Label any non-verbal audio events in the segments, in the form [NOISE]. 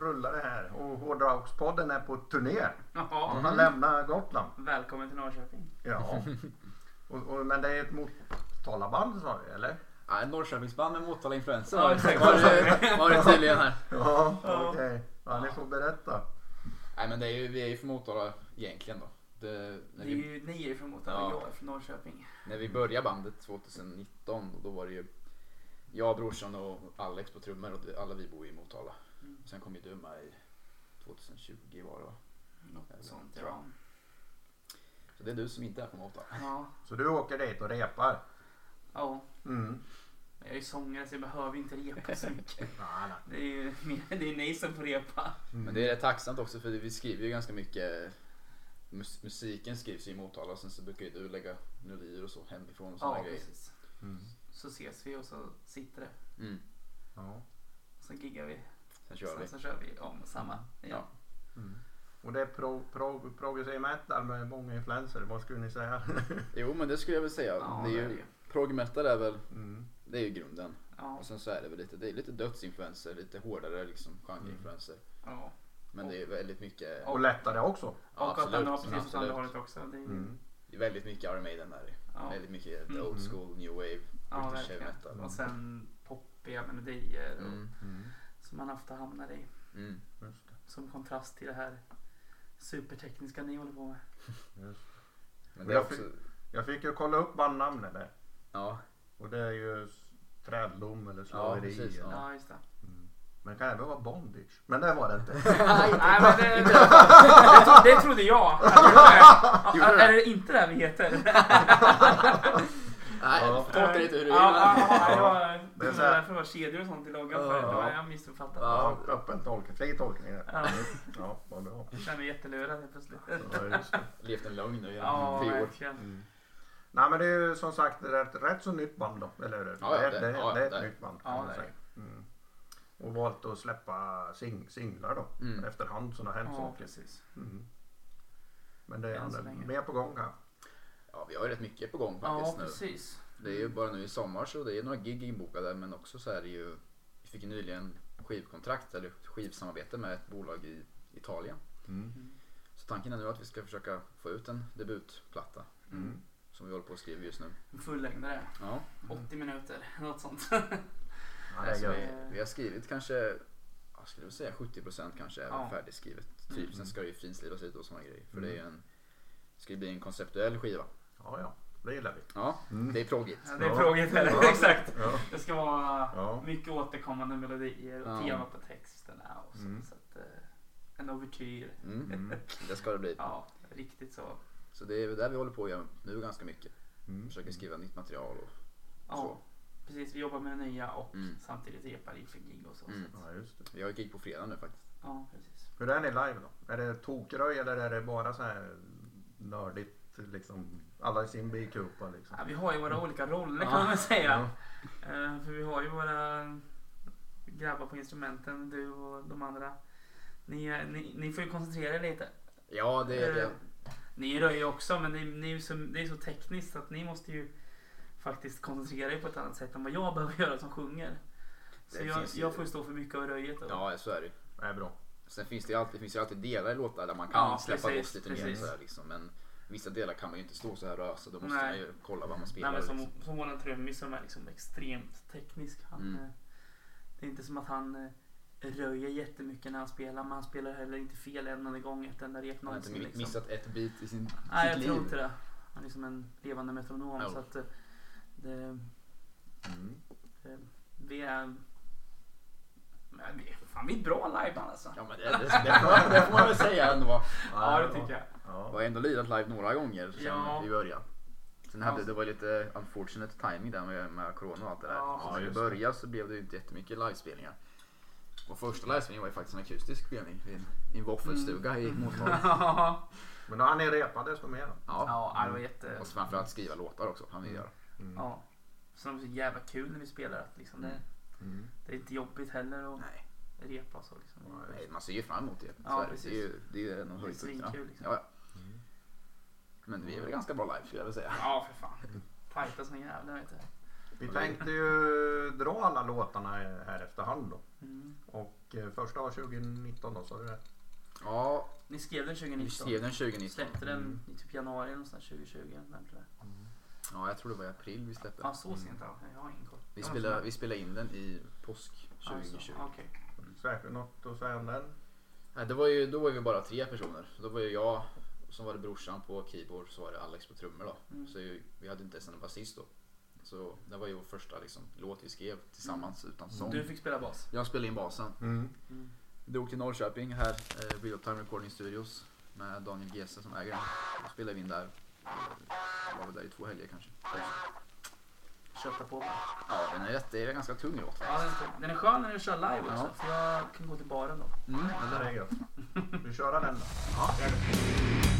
rullar det här och Hårdrockspodden är på turné. Jaha. Han har lämnat Gotland. Välkommen till Norrköping. Ja. Och, och, men det är ett Motalaband sa du eller? Ja, ett Norrköpingsband med Motala influenser Ja, var det- var det, tydligen här. Ja, okej. Ja, ni får berätta. Nej men det är ju, vi är ju från Motala egentligen då. Det, när, Det är vi, ju, ni är ju från Motala Ja. jag är från Norrköping. när vi började bandet 2019 då var det ju jag, brorsan och Alex på trummor och alla vi bor i Motala. Mm. Sen kom ju du med i 2020 var det va? Något Eller, sånt ja. Så det är du som inte är från Motala. Ja. Så du åker dit och repar? ja. Mm. Jag är ju sångare så jag behöver inte repa så mycket. [LAUGHS] Nej, nej. Det är ju det är ni som får repa. Men det är rätt tacksamt också för vi skriver ju ganska mycket mus- Musiken skrivs ju i Motala och sen så brukar ju du lägga melodier och så hemifrån och sådana Ja, grejer. precis. Mm. Så ses vi och så sitter det. Mm. Ja. Sen giggar vi. Sen kör Sen vi. så kör vi om samma. Ja. Ja. Mm. Och det är pro, pro, progressiv metal med många influenser. Vad skulle ni säga? [LAUGHS] Jo men det skulle jag väl säga. Ja, det är det är det ju, prog metal är väl, Mm. det är ju grunden. Ja. Och sen så är det väl lite, det är lite dödsinfluenser, lite hårdare liksom genreinfluenser. ja. Men det är väldigt mycket, Och lättare också. ja, och att den har absolut, precis åt andra absolut. hållet också. Det är, Mm. Det är väldigt mycket Iron Maiden där ja. Väldigt mycket Mm. old school, new wave, ja, British heavy metal. Och sen poppiga melodier och, Mm. Som man ofta hamnar i. Mm. Just det. Som kontrast till det här supertekniska ni håller på med. Just. Men det är Jag också, Jag fick ju kolla upp bandnamnet där. ja, Och det är ju träddom eller Ja, slaveri. precis, eller- Ja, just det. Mm. Men det kan även vara bondage. Men det var det inte. [LAUGHS] Nej, men [LAUGHS] det, det, det, det trodde jag. Att det var. [LAUGHS] Gjorde Är, det? är det inte det vi heter? Nej, Ja. tolka inte hur du vill. Ja, ja, men- ja, det var, därför det var kedjor och sånt i loggan förut. Det var jag missuppfattat. Ja. Öppen tolkning. Fri tolkning. Ja. Ja, vad bra. Jag känner mig jättelurad helt plötsligt. Ja. Levt en lögn nu i Ja, tio år. Mm. Nej men det är ju som sagt rätt, rätt så nytt band då, eller hur? Ja, det, det- det, ja, det är ett det nytt band kan Ja, man säga. Mm. Och valt att släppa sing, singlar då Mm. efterhand som det har hänt Ja, saker. precis. Mm. Men det är mer på gång kanske. Ja, vi har ju rätt mycket på gång Ja, faktiskt nu. precis. Det är ju bara nu i sommar så det är några gig inbokade men också så är det ju Vi fick ju nyligen skivkontrakt eller skivsamarbete med ett bolag i Italien. Mm. Så tanken är nu att vi ska försöka få ut en debutplatta Mm. som vi håller på att skriva just nu. En fullängdare. Ja, 80 minuter, [LAUGHS] något sånt. Ja, alltså, vi, vi har skrivit kanske jag skulle säga 70% kanske är Ja. färdigskrivet. Mm. Typ, sen ska det ju finslivas lite och sådana grejer. För Mm. det är ju en det ska ju bli en konceptuell skiva. Ja, ja, det gillar vi. Ja, Mm. det är proggigt. Ja, det är Ja. frågigt här. Ja. Exakt. Ja. Det ska vara Ja. mycket återkommande melodier och Ja. tema på texterna och så. Mm. så att, eh, en ouvertyr. Mm. Mm. [LAUGHS] Det ska det bli. Ja, riktigt så. Så det är väl där vi håller på att göra nu ganska mycket. Mm. Försöker skriva nytt material och Ja, Så. precis. Vi jobbar med det nya och Mm. samtidigt repar inför gig och så. Mm. så att, Ja, just det. vi har gig på fredag nu faktiskt. ja, precis. Hur är ni live då? Är det tokröj eller är det bara så här nördigt liksom? Alla i sin bikupa liksom? Ja, vi har ju våra olika roller Ja. kan man väl säga. Ja. Eh, för vi har ju våra grabbar på instrumenten, du och de andra. Ni, ni, ni får ju koncentrera er lite. Ja, det är det. Eh, Ni rör ju också men det, ni är så, det är så tekniskt att ni måste ju faktiskt koncentrera er på ett annat sätt än vad jag behöver göra som sjunger. Så jag, ju- jag får ju stå för mycket av röjet. Då. Ja, så är det. Det är bra. Sen finns det ju alltid, finns det ju alltid delar i låtar där man kan Ja, släppa precis, loss lite mer. liksom. Men vissa delar kan man ju inte stå så här och ösa. Då måste Nej. man ju kolla vad man spelar. Nej, men som, liksom. som våran trummis som är liksom extremt teknisk. Han, Mm. eh, Det är inte som att han eh, röjer jättemycket när han spelar men han spelar heller inte fel en enda gång ett enda rep Man har inte någonsin. mi- Liksom. missat ett bit i sin, Nej, jag tror liv. inte det. Han är som en levande metronom. Jo. Så att eh, det, Mm. eh, vi är... Men vi, fan, vi är ett bra liveband alltså. Ja, men det, det, det, får, det får man väl säga ändå. [LAUGHS] Ja, det tycker jag. Ja. har ändå lirat live några gånger sen Ja. vi började. Sen hade det var lite unfortunate timing där med, med corona och allt det där. Ja, så när vi det. började så blev det ju inte jättemycket livespelningar. Vår första livespelning var ju faktiskt en akustisk spelning i en, i en våffelstuga i Motala. [LAUGHS] Men då har ni repat desto mer då? Ja. ja, det var jätte... Och så framförallt skriva låtar också han vill göra. Mm. Ja. Så det var så jävla kul när vi spelar. Att liksom det, Mm. Mm. det är inte jobbigt heller att Nej, repa och så. Liksom. nej, man ser ju fram emot det. Ja, det. precis. det är ju det är en av Det är svinkul, liksom. Ja, ja. Men vi är väl ganska bra live skulle jag vilja säga. Ja, för fan. Tajta som en jävla vet du. Vi tänkte ju dra alla låtarna här efterhand då. Mm. Och eh, första var 2019 då, sa du det? Ja, Ni skrev den vi 2019. skrev den 2019. Släppte den Mm. i typ januari någonstans 2020. Vem tror jag. Ja, jag tror det var i april vi släppte. Ja, så sent ja. Jag har ingen koll. Vi spelade, vi spelade in den i påsk Alltså, 2020. Okej. Särskilt något att säga om den? Nej, det var ju, då var vi bara tre personer. Då var ju jag, så var det brorsan på keyboard, så var det Alex på trummor då. Mm. Så vi hade inte ens en basist då. Så det var ju vår första liksom, låt vi skrev tillsammans utan sång. Du fick spela bas. Jag spelade in basen. Mm. Mm. Drog till Norrköping här, eh, Real Time Recording Studios med Daniel Gese som äger den. Då spelade vi in där. Eh, var väl där i två helger kanske. Kötta på. Ja, den är, jätte, det är en ganska tung låt. Ja, den, är tung. den är skön när du kör live också. Ja. För jag kan gå till baren då. Mm, Det där är gött. [LAUGHS] Vi kör den då. Ja.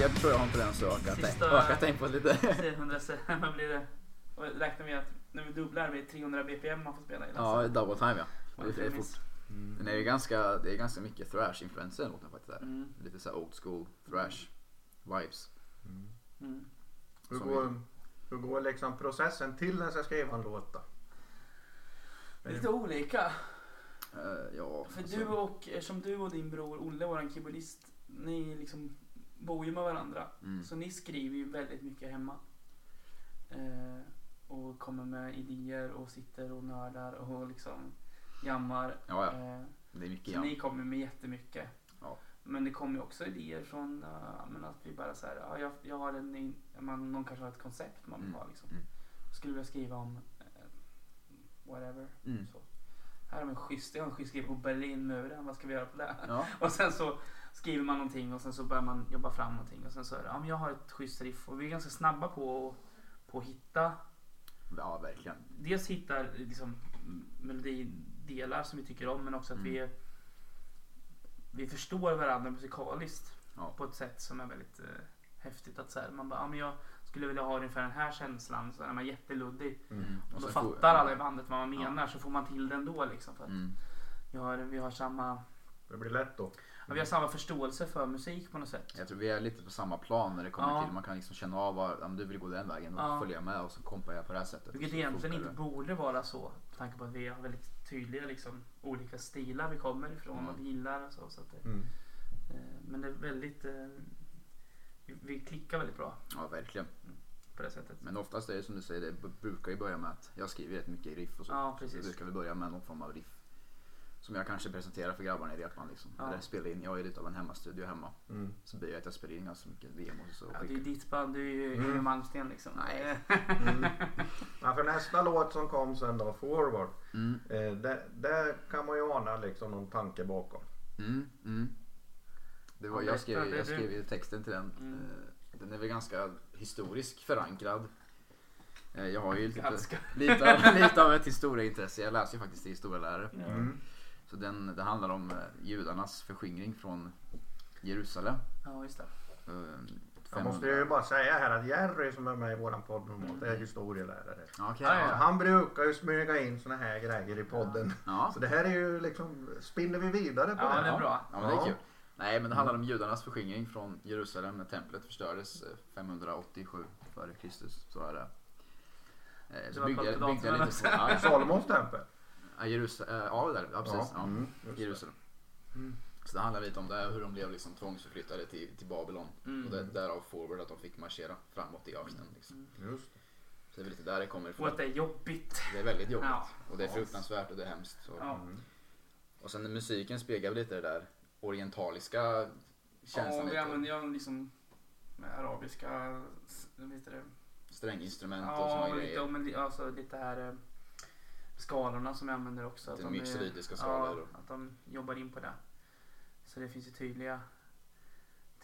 Jag, jag tror jag har en tendens att öka, Sista- tem- öka tempot lite. Se 100 [LAUGHS] se- vad blir det? Och räknar med att när vi dubblar blir det 300 BPM man får spela i. Ja, double time ja. Ja, Det är, fort. Den är ju ganska, det är ganska mycket thrash-influenser i låten faktiskt. Där. Mm, Lite så här old school thrash vibes. mm. Hur Som går, hur går liksom processen till när jag ska skriva en låt då? Lite olika. Eh, ja, För alltså, du och, eftersom du och din bror Olle, våran keyboardist, ni liksom bor ju med varandra. mm. Så ni skriver ju väldigt mycket hemma. Eh, och kommer med idéer och sitter och nördar och liksom jammar. Ja, ja. Eh, Det är mycket så jam. ni kommer med jättemycket. Ja. Men det kommer ju också idéer från uh, att vi bara så här, ja, jag, jag har en, man, någon kanske har ett koncept man vill Mm, ha liksom. mm. Skulle vilja skriva om eh, whatever. Mm. Så. Här har vi en schysst, jag har en schysst grej på Berlinmuren, vad ska vi göra på det? Ja, [LAUGHS] Och sen så skriver man någonting och sen så börjar man jobba fram någonting och sen så är det, ja men jag har ett schysst riff och vi är ganska snabba på att, på att hitta, ja verkligen. dels hitta liksom melodidelar som vi tycker om men också att Mm. vi vi förstår varandra musikaliskt Ja. på ett sätt som är väldigt eh, häftigt att säga. Man bara, ja men jag skulle vilja ha ungefär den här känslan så när man är jätteluddig Mm. och då sen får- fattar alla i bandet vad man Ja. menar så får man till den då liksom. För att Mm. vi, har, vi har samma Det blir lätt då. Vi har samma förståelse för musik på något sätt. Jag tror vi är lite på samma plan när det kommer Ja. till, man kan liksom känna av vad, men du vill gå den vägen och Ja. följa med och så kompar jag på det här sättet. Vilket så egentligen inte det. borde vara så. Med tanke på att vi har väldigt tydliga liksom, olika stilar vi kommer ifrån Mm. och vi gillar och så. så att det, Mm. eh, men det är väldigt... Eh, vi, klickar väldigt bra Ja, verkligen. på det sättet. Men oftast är det som du säger, det brukar ju börja med att jag skriver rätt mycket riff och så. Ja, Så precis. det brukar vi börja med någon form av riff. Som jag kanske presenterar för grabbarna i repman liksom. Ja. Eller spelar in, jag har ju lite av en hemmastudio hemma. Mm. Så blir det att jag spelar in ganska mycket demos och så. Ja, det är ju ditt band, du är ju Mm. Yngwie Malmsteen liksom. Nej. Mm. Ja, för nästa låt som kom sen då, Forward. Mm, Eh, där, där kan man ju ana liksom någon tanke bakom. mm, mm. Det var, Ja, jag, skrev, jag skrev ju texten till den. Mm. Eh, Den är väl ganska historisk förankrad. Eh, Jag har ju lite, lite, av, lite av ett historieintresse. Jag läser ju faktiskt till historielärare. Mm. Så den, det handlar om eh, judarnas förskingring från Jerusalem. Ja, just det. Eh, Jag måste 500 ju bara säga här att Jerry som är med i våran podd normalt är historielärare. Ja, okej. Ja, ja. Så han brukar ju smyga in såna här grejer i podden. Ja. Så det här är ju liksom, spinner vi vidare på Ja, det. det är bra. Ja, men det är Ja. kul. Nej, men det handlar om judarnas förskingring från Jerusalem när templet förstördes eh, 587 före Kristus. Så är det. Eh, Så byggde, byggde lite på, [LAUGHS] ja, Salomons tempel. Ja, Jerusalem, eh, ja, där, ja precis. Ja, Mm, just. Jerusalem. Mm. Så det handlar lite om det, hur de blev liksom tvångsförflyttade till, till Babylon. Mm. Och det, därav forward att de fick marschera framåt i öknen. Liksom. Just det. Så det är lite där det kommer Och ifrån. att det är jobbigt. Det är väldigt jobbigt. Ja. Och det är Ja. fruktansvärt och det är hemskt. Så. Ja. Mm. Och sen musiken speglar lite det där orientaliska känslan. Ja, vi använder ju liksom med arabiska, vet du det? Stränginstrument och Ja, såna men lite, grejer. men li- alltså lite här eh, skalorna som jag använder också. Att de är- mixolydiska Ja, skalor. att de jobbar in på det. Så det finns ju tydliga,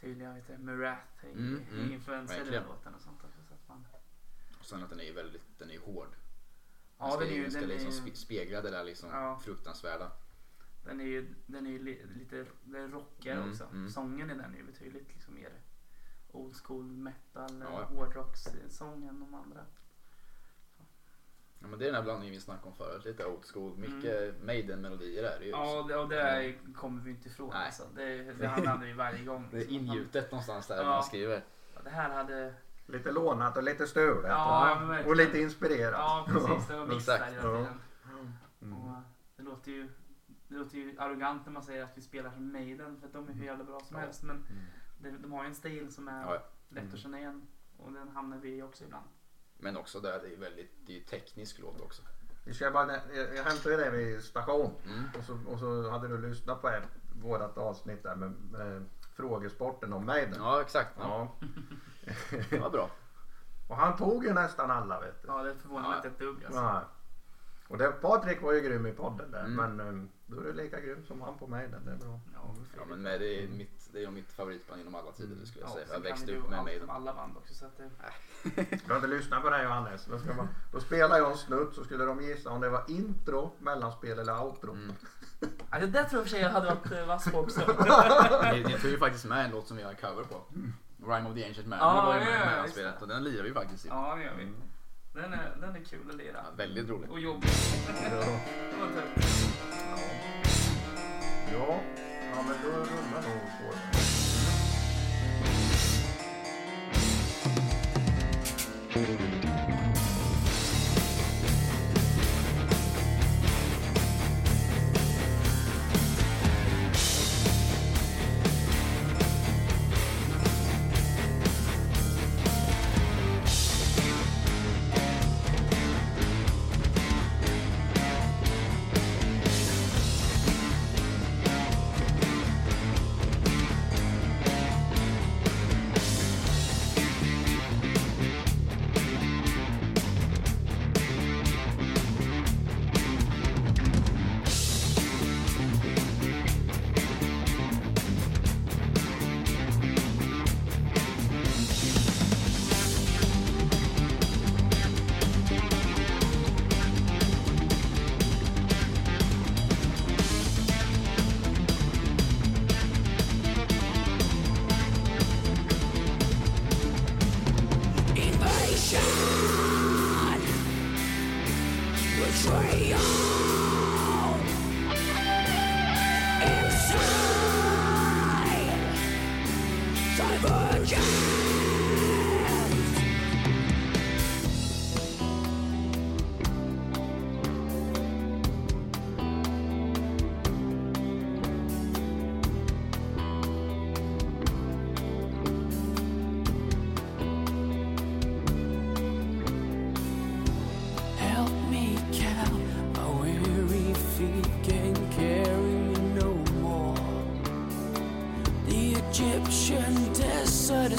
tydliga vet du, Murath i, Mm, mm, influenser i den låten och sånt också. Så att man, Och sen att den är ju väldigt den är hård. Den ja, ska, den är ju, den ska den liksom är, spe- spegla det där liksom Ja. fruktansvärda. den är ju, den är ju li, lite är rockigare Mm, också. mm. Sången i den är ju betydligt liksom mer old school metal, ja. hårdrockssång än de andra. Ja, men det är den här blandningen vi snackade om förut. Lite old school. Mycket Maiden-melodier är det ju. Mm. Ja, det, och det är, kommer vi inte ifrån. Nej. Alltså. Det, det använder vi varje gång. Det är liksom. ingjutet någonstans där Ja. när man skriver. Ja, Det här hade... Lite lånat och lite stulet. Ja, och- och lite inspirerat. Ja, precis. Det var [LAUGHS] Exakt. hela tiden. Mm. Och det, låter ju, det låter ju arrogant när man säger att vi spelar som Maiden för att de är hur jävla bra som Ja. helst. Men Mm. det, de har ju en stil som är lätt Mm. att känna igen. Och den hamnar vi i också ibland. Men också där, det är väldigt, det är teknisk låt också. Vi ska bara, jag jag hämtade det vid station Mm. och så, och så hade du lyssnat på ett, vårat avsnitt där med, med frågesporten om Maiden. Ja, exakt. Ja. Ja. Det var bra. Och han tog ju nästan alla vet du. Ja, det förvånar mig Ja. inte ett dugg. Alltså. Ja. Och det, Patrik var ju grym i podden där Mm. men um, då är du lika grym som han på mig. Det är bra. Ja, men med, det, är mm. mitt, det är mitt favoritband genom alla tider skulle jag säga. Jag växte upp med all, Du alla band också så att det... Äh. Ska inte lyssna på det Johannes. Då, ska man, då spelar jag en snutt så skulle de gissa om det var intro, mellanspel eller outro. Mm. Ja, det tror jag för sig jag hade varit eh, vass på också. ni, ni tog ju faktiskt med en låt som vi har cover på. Rhyme of the Ancient Man. Ah, var ju med, ja, mellanspelet och den lirar vi faktiskt i. Ja det gör vi. Mm. Den är, den är kul att lira. Ja, väldigt rolig. Och jobbig. ja. Ja, ja men då rullar nog på det.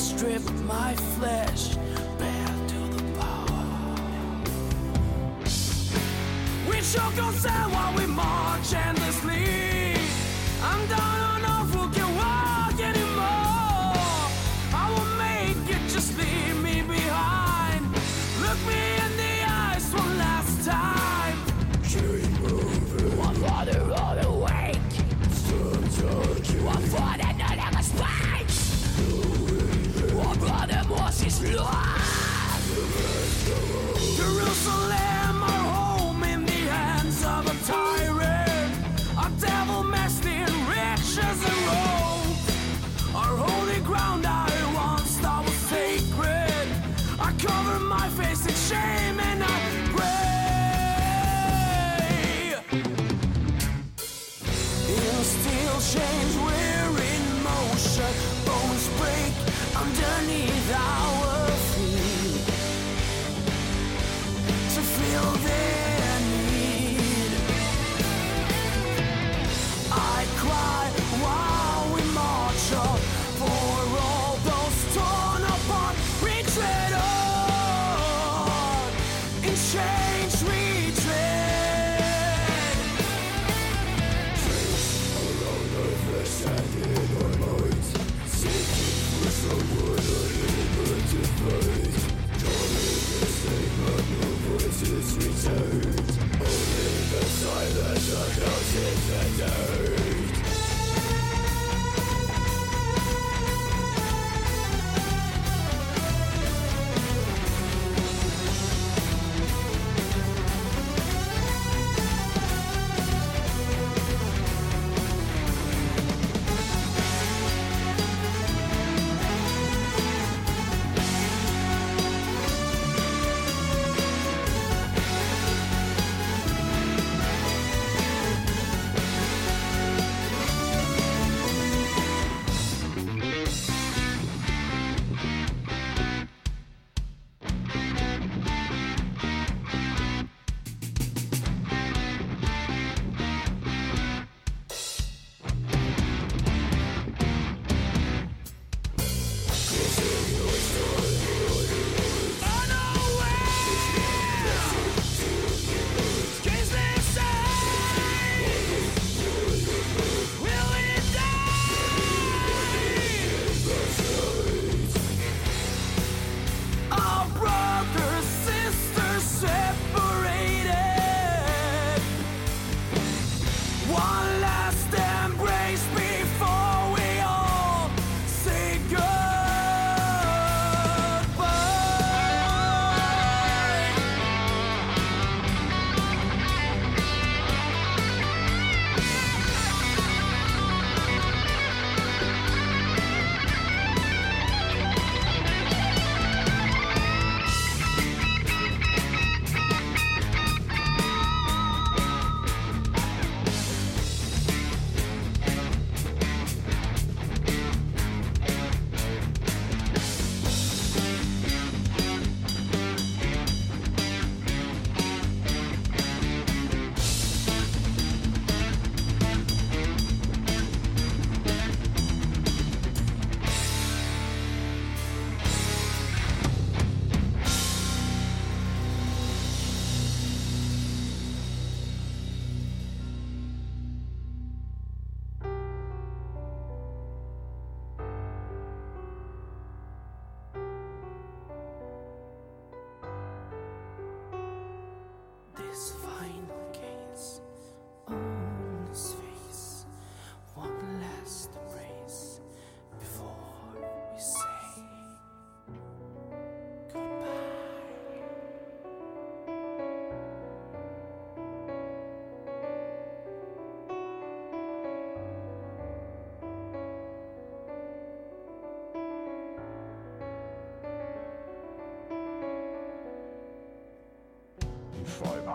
strip my flesh bare to the bone. We choke on sound while we march and 乱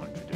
587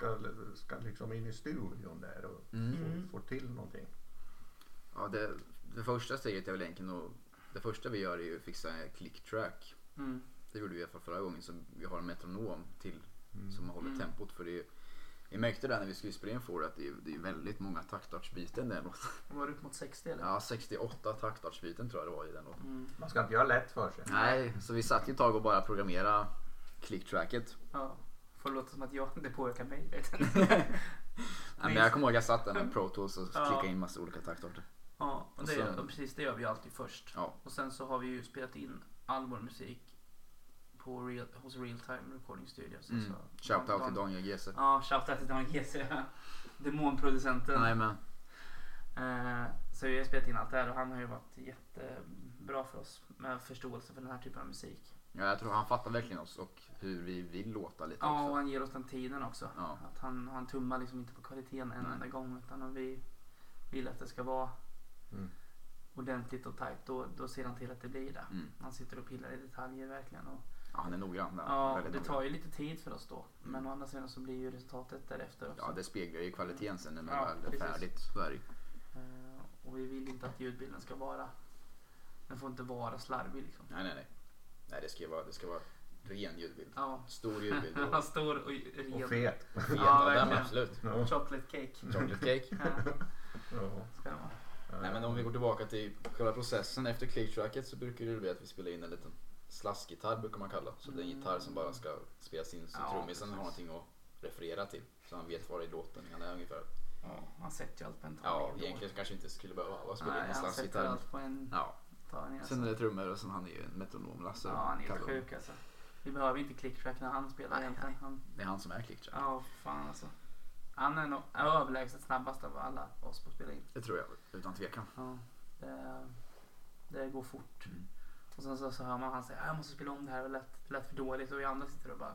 ska, ska liksom in i studion där och Mm. få, få till någonting. Ja, det, det första steget är väl egentligen att, det första vi gör är ju att fixa en click track. Mm. Det gjorde vi i alla fall förra gången så vi har en metronom till som håller Mm. tempot för det är vi märkte det när vi skulle spela in for att det är, det är väldigt många taktartsbyten i den låten. Var det upp mot 60 eller? Ja, 68 taktartsbyten tror jag det var i den låten. Mm. Man ska inte göra lätt för sig. Nej, så vi satt ju ett tag och bara programmera click-tracket. ja. Får låta som att jag, det påverkar mig. [LAUGHS] Nej, men jag kommer ihåg att jag satt där med Pro Tools och Ja. klickade in massa olika taktarter. ja, och det, Och sen- och precis det gör vi alltid först. Ja. Och sen så har vi ju spelat in all vår musik på real, hos Real Time Recording Studios. Mm. Alltså, Shoutout Dan- till Daniel Gese. Ja, shoutout till Dan GC. [LAUGHS] Demonproducenten. Men. Eh, så vi har spelat in allt det här och han har ju varit jättebra för oss med förståelse för den här typen av musik. Ja, jag tror han fattar verkligen oss och hur vi vill låta lite Ja, och också. han ger oss den tiden också. Ja. Att han, han tummar liksom inte på kvaliteten en Nej. enda gång utan om vi vill att det ska vara Mm. ordentligt och tajt då, då ser han till att det blir det. Mm. Han sitter och pillar i detaljer verkligen. Och, Ja, han är noggrann. där. ja, Väldigt det noggrann. tar ju lite tid för oss då. Men å andra sidan så blir ju resultatet därefter också. Ja, det speglar ju kvaliteten sen när man Ja, väl är färdigt. Eh, och vi vill inte att ljudbilden ska vara den får inte vara slarvig liksom. Nej, nej, nej. Nej, det ska ju vara, det ska vara ren ljudbild. Ja. Stor ljudbild. [LAUGHS] Och Stor och ren. Och fet. fet Ja, verkligen. absolut. Ja. Chocolate cake. Chocolate cake. Ja, Ja. ska det vara. Nej men om vi går tillbaka till själva processen efter clicktracket så brukar det bli att vi spelar in en liten slaskgitarr brukar man kalla. Så det är en gitarr som bara ska spelas in så Ja, trummisen har någonting att referera till. Så han vet var i låten han är ungefär. Ja, man sätter ju allt på en Ja, tangentbord. egentligen kanske inte skulle behöva spela in en han sätter slaskgitarr. allt på en Ja, tagning. sen är Alltså. det trummor och sen han är ju en metronom Lasse. Ja, han är helt sjuk alltså. Vi behöver inte clicktrack när han spelar Nej, egentligen. Han, Det är han som är clicktrack. ja, fan alltså. Han är nog överlägset snabbast av alla oss på att spela in. Det tror jag, utan tvekan. Ja, det, det går fort. Mm. Och sen så, så hör man han säga jag måste spela om det här, det lät, det lät för dåligt. Och vi andra sitter och bara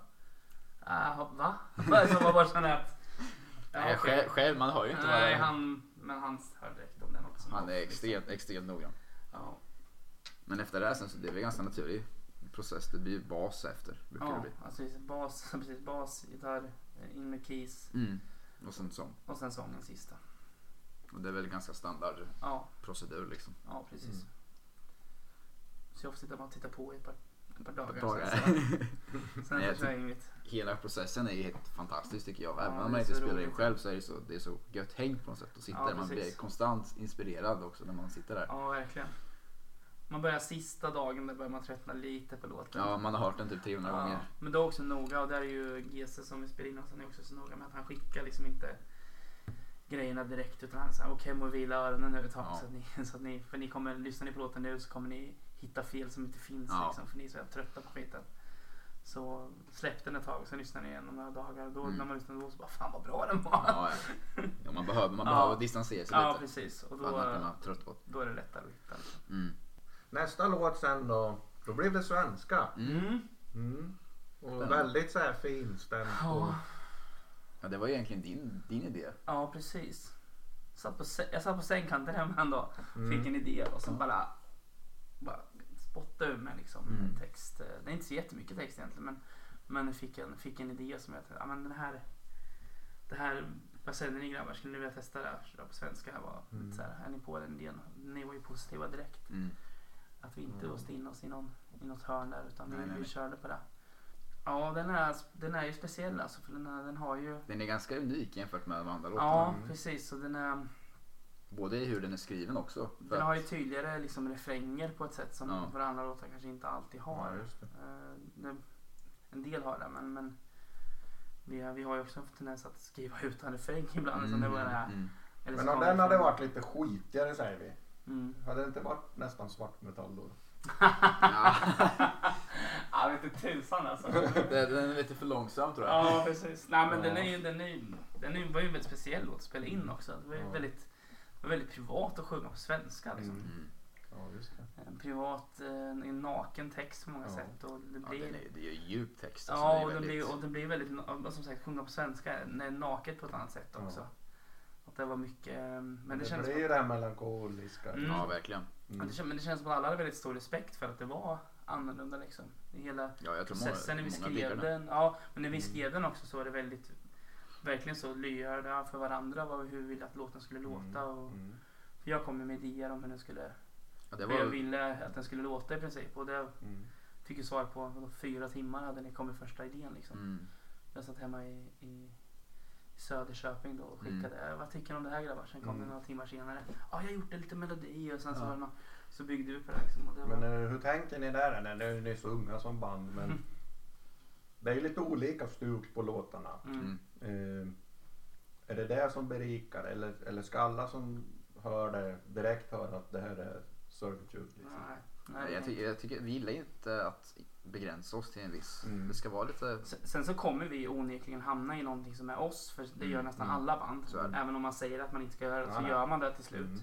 äh, va? [LAUGHS] så man bara känner att ja, [LAUGHS] Nej, okej. själv, själv, man hör ju inte Nej, vad han, men han hör direkt om den också. Han är extremt, extremt noggrann. Ja, Men efter det här sen så det är det ganska naturlig process. Det blir ju bas efter. Brukar det ja bli. alltså bas, [LAUGHS] precis, bas, gitarr, in med keys Mm. Och sen sång. och sen sången sista. Och det är väl ganska standard Ja, procedur liksom. ja precis. Mm. Så jag får sitta och titta på i ett par, ett par dagar. Dagar. [LAUGHS] Sen, sen jag inget. Hela processen är ju helt fantastisk tycker jag. Ja, Även det om man inte spelar in själv så är det så, det är så gött häng på något sätt. Att sitta Ja, där. Man blir konstant inspirerad också när man sitter där. Ja, verkligen. Man börjar sista dagen, där börjar man tröttna lite på låten. Ja, man har hört den typ 300 Ja, gånger. Men då också noga, och där är ju GC som vi spelar in hos, han är också så noga med att han skickar liksom inte grejerna direkt utan han säger okej må vila öronen nu ett tag Ja. så, att ni, [LAUGHS] så att ni, för ni kommer, lyssnar ni på låten nu så kommer ni hitta fel som inte finns Ja. liksom, för ni är så trötta på skiten. Så släpp den ett tag, sen lyssnar ni igen om några dagar. Då Mm. när man lyssnar då så bara fan vad bra den var. Ja, ja. ja man behöver, man [LAUGHS] Ja. behöver distansera sig Ja, lite. precis. Och då, då är det lättare att hitta. Liksom. Mm. Nästa låt sen då. Då blev det svenska. Mm. Mm. Och Spännande. väldigt så här finstämt. Ja. Ja, det var egentligen din, din idé. ja, precis. Satt på, jag satt på sängkanten hemma en dag. Fick en idé och sen bara, bara spottade ur mig liksom Mm. en text. Det är inte så jättemycket text egentligen men, men jag fick en, fick en idé som jag tänkte, ja men den här, det här, vad säger ni grabbar, skulle ni vilja testa det här? På svenska här var Mm. så här, är ni på den idén? Ni var ju positiva direkt. Mm. Att vi inte Mm. låste in oss i, någon, i något hörn där utan Nej, vi, nej, vi körde på det. Ja den är, den är ju speciell alltså för den, är, den har ju Den är ganska unik jämfört med de andra låtarna. Ja Mm. precis och den är Både i hur den är skriven också. Den att- har ju tydligare liksom refränger på ett sätt som Ja. våra andra låtar kanske inte alltid har. Ja, just det. Eh, en del har det men, men vi, har- vi har ju också en tendens att skriva utan refräng ibland. Mm, som det bara är. mm. Eller Men så om den hade varit lite skitigare säger vi. Mm. Hade det inte varit nästan svartmetall då? [LAUGHS] Ja, Ja vet inte tusan alltså. det- den är lite för långsam tror jag. ja precis. Nej men Ja. den är ju, den är, ju- den är, var ju en väldigt speciell låt att spela in också. Det var ju Ja. väldigt, det var väldigt privat att sjunga på svenska. Liksom. Mm. Mm. Ja, just det. En privat, eh, en naken text på många Ja. sätt. Och det Ja, blir, den är, det är ju djup text. alltså, Ja, och den, väldigt- blir, och den blir väldigt, som sagt, sjunga på svenska naket på ett annat sätt Ja. också. Att det var mycket, eh, men det, det kändes blir som, ju det här melankoliska. Mm. Ja, verkligen. Mm. det, men det känns som att alla hade väldigt stor respekt för att det var annorlunda liksom. I hela Ja, jag tror många, processen när vi många skrev den. Ja, men när vi Mm. skrev den också så var det väldigt, verkligen så lyhörda för varandra, vad, hur vi ville att låten skulle låta. Och, Mm. för jag kom med idéer om hur den skulle, Ja, det hur jag var, ville att den skulle låta i princip. Och det Mm. fick ju svar på vadå, fyra timmar hade ni kommit första idén liksom. mm. Jag satt hemma i, i, i Söderköping då och skickade Mm. vad tycker ni om det här grabbar? Sen kom Mm. det några timmar senare. Ja, jag har gjort en liten melodi och sen så, Ja. det nå- så byggde vi på det liksom. Det Men var, eh, hur tänker ni där? när Ni är så unga som band men Mm. det är lite olika stuk på låtarna. mm. Eh, är det det som berikar eller, eller ska alla som hör det direkt höra att det här är servitude? Liksom? Nej, Nej, jag, tycker, jag tycker vi gillar inte att begränsa oss till en viss. Mm. Det ska vara lite... Sen, sen så kommer vi onekligen hamna i någonting som är oss, för det gör Mm, nästan mm. alla band. Även om man säger att man inte ska göra det så Ja, gör man det till slut. Mm.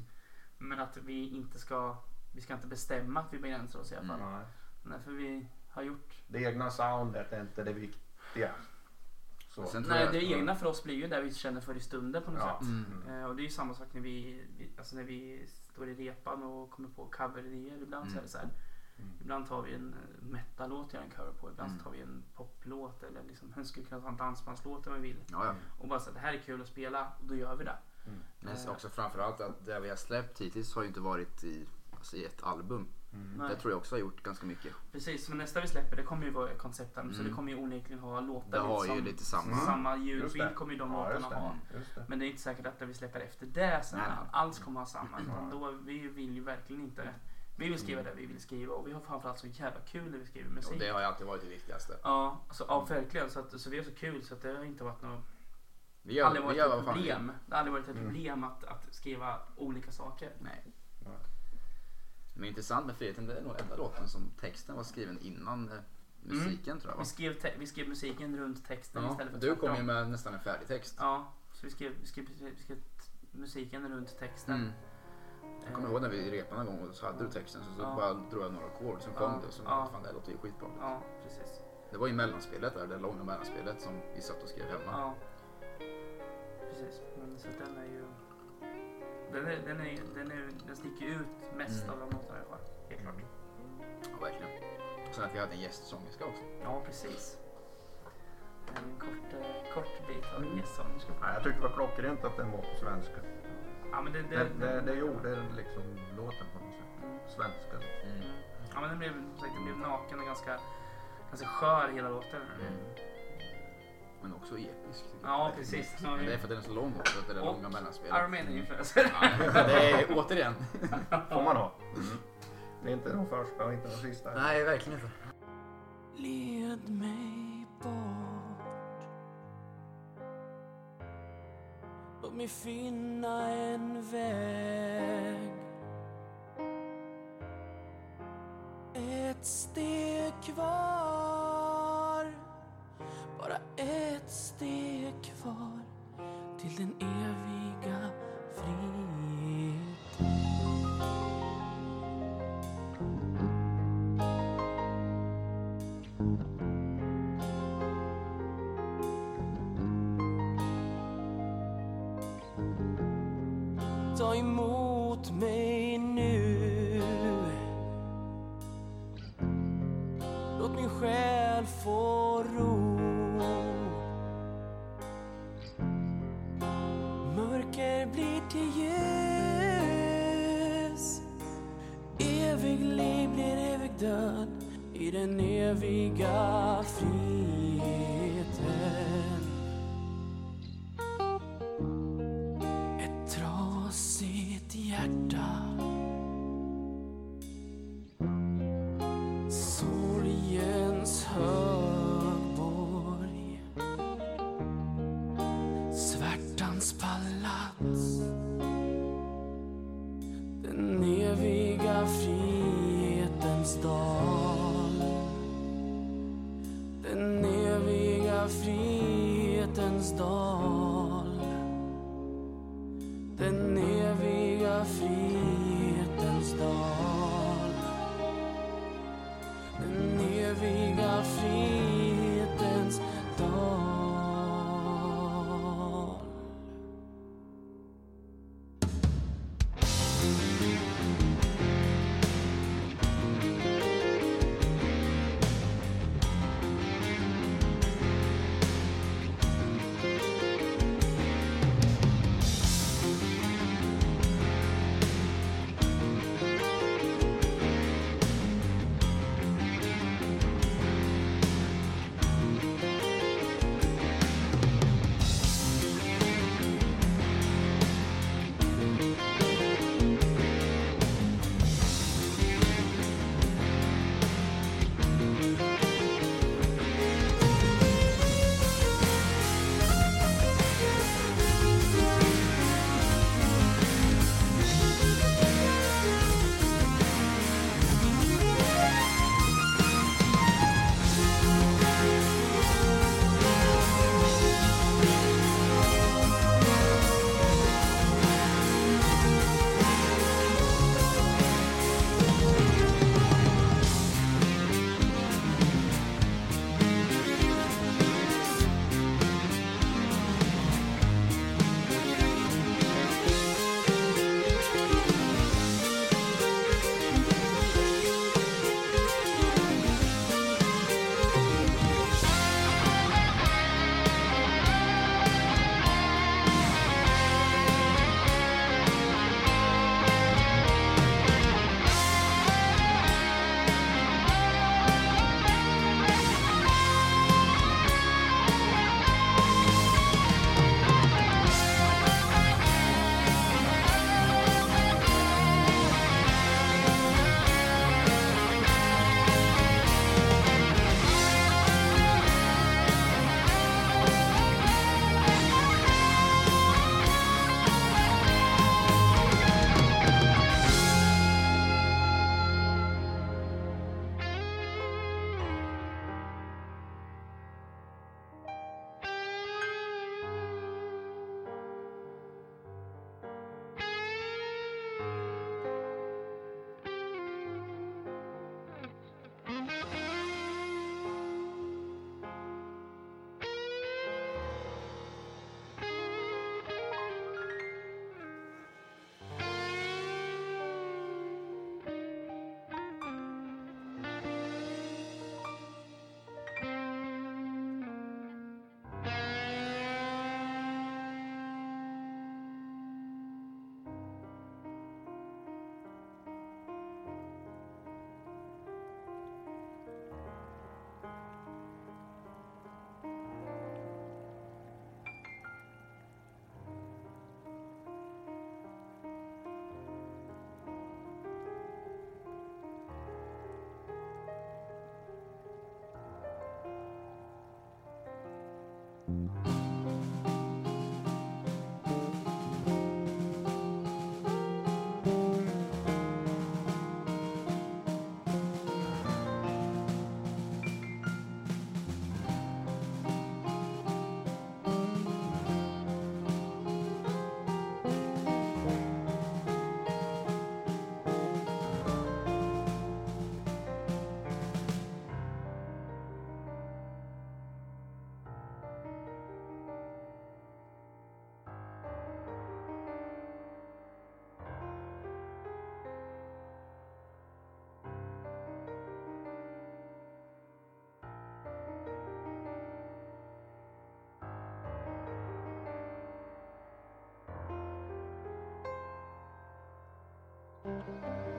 Men att vi inte ska, vi ska inte bestämma att vi begränsar oss i alla fall. Mm. Nej. Nej, för vi har gjort Det egna soundet är inte det viktiga. Nej, jag, det egna för oss blir ju det vi känner för i stunden på något Ja. sätt. Mm. Eh, och det är ju samma sak när vi, vi, alltså när vi står i repan och kommer på coveridéer. Ibland så är det så här. Mm. Ibland tar vi en eh, metal-låt och gör en cover på. Ibland Mm. så tar vi en poplåt eller liksom, vi skulle kunna ta en dansbandslåt om vi vill. Ja, ja. Och bara så att det här är kul att spela och då gör vi det. Men Eh. också framförallt att det vi har släppt hittills har ju inte varit i, alltså i ett album. Mm. Det tror jag också har gjort ganska mycket. Precis, men nästa vi släpper det kommer ju vara konceptalbum så Mm. det kommer ju onekligen ha låtar Det har ju som, lite samma. samma ljudbild det. kommer ju de Ja, just låtarna det. ha. Just det. Men det är inte säkert att när vi släpper efter det sen Nej, nej. alls kommer ha samma. Utan Nej. då, vi vill ju verkligen inte... Vi vill skriva det vi vill skriva och vi har framförallt så jävla kul när vi skriver Och musik. det har ju alltid varit det viktigaste. Ja, alltså, ja verkligen. Så, att, så vi har så kul så att det har inte varit något... Vi gör, aldrig vi varit gör ett vi problem. Det har aldrig varit ett Mm. problem att, att skriva olika saker. Nej. Ja. Men intressant med Friheten, det är nog enda låten som texten var skriven innan eh, musiken tror jag Vi va? skrev, te- vi skrev musiken runt texten Ja, istället för du kom ju med nästan en färdig text. Ja, så vi skrev, vi skrev, vi skrev musiken runt texten. Mm. Jag kommer ihåg när vi repade en gång och så hade du texten så, så Ja. bara drog jag några ackord så kom Ja. det och så Ja. fan det här låter ju skitbra. Ja, precis. Det var ju mellanspelet där, det långa mellanspelet som vi satt och skrev hemma. Ja, precis. Men så den är ju... Den, är, den, är, den, är, den sticker ut mest Mm. av de låtarna i alla fall. Helt klart. Ja, verkligen. Och sen att vi hade en gästsångerska också. Ja, precis. En kort, eh, kort bit av en gästsångerska. Nej, jag tycker det var klockrent att den var på svenska. Ja, men det, det, Det, det, det gjorde liksom låten på något sätt. Mm. Svenska. Mm. Ja, men den blev, den blev naken och ganska, ganska skör hela låten. Mm. Men också episk. Ja, precis. Men det är för att den är så lång också, att det är Och långa mellanspelet. Iron Maiden-influencer. Ja, det är återigen. [LAUGHS] Får man ha. Det är inte de första och inte de sista. Nej, verkligen inte. Led mig bort Låt mig finna en väg Ett steg kvar Bara ett steg kvar Till den eviga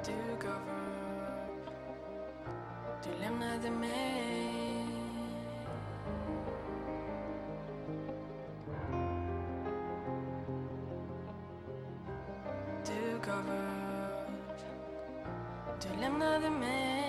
Du gav upp, du lämnade mig. Du gav upp, du lämnade mig.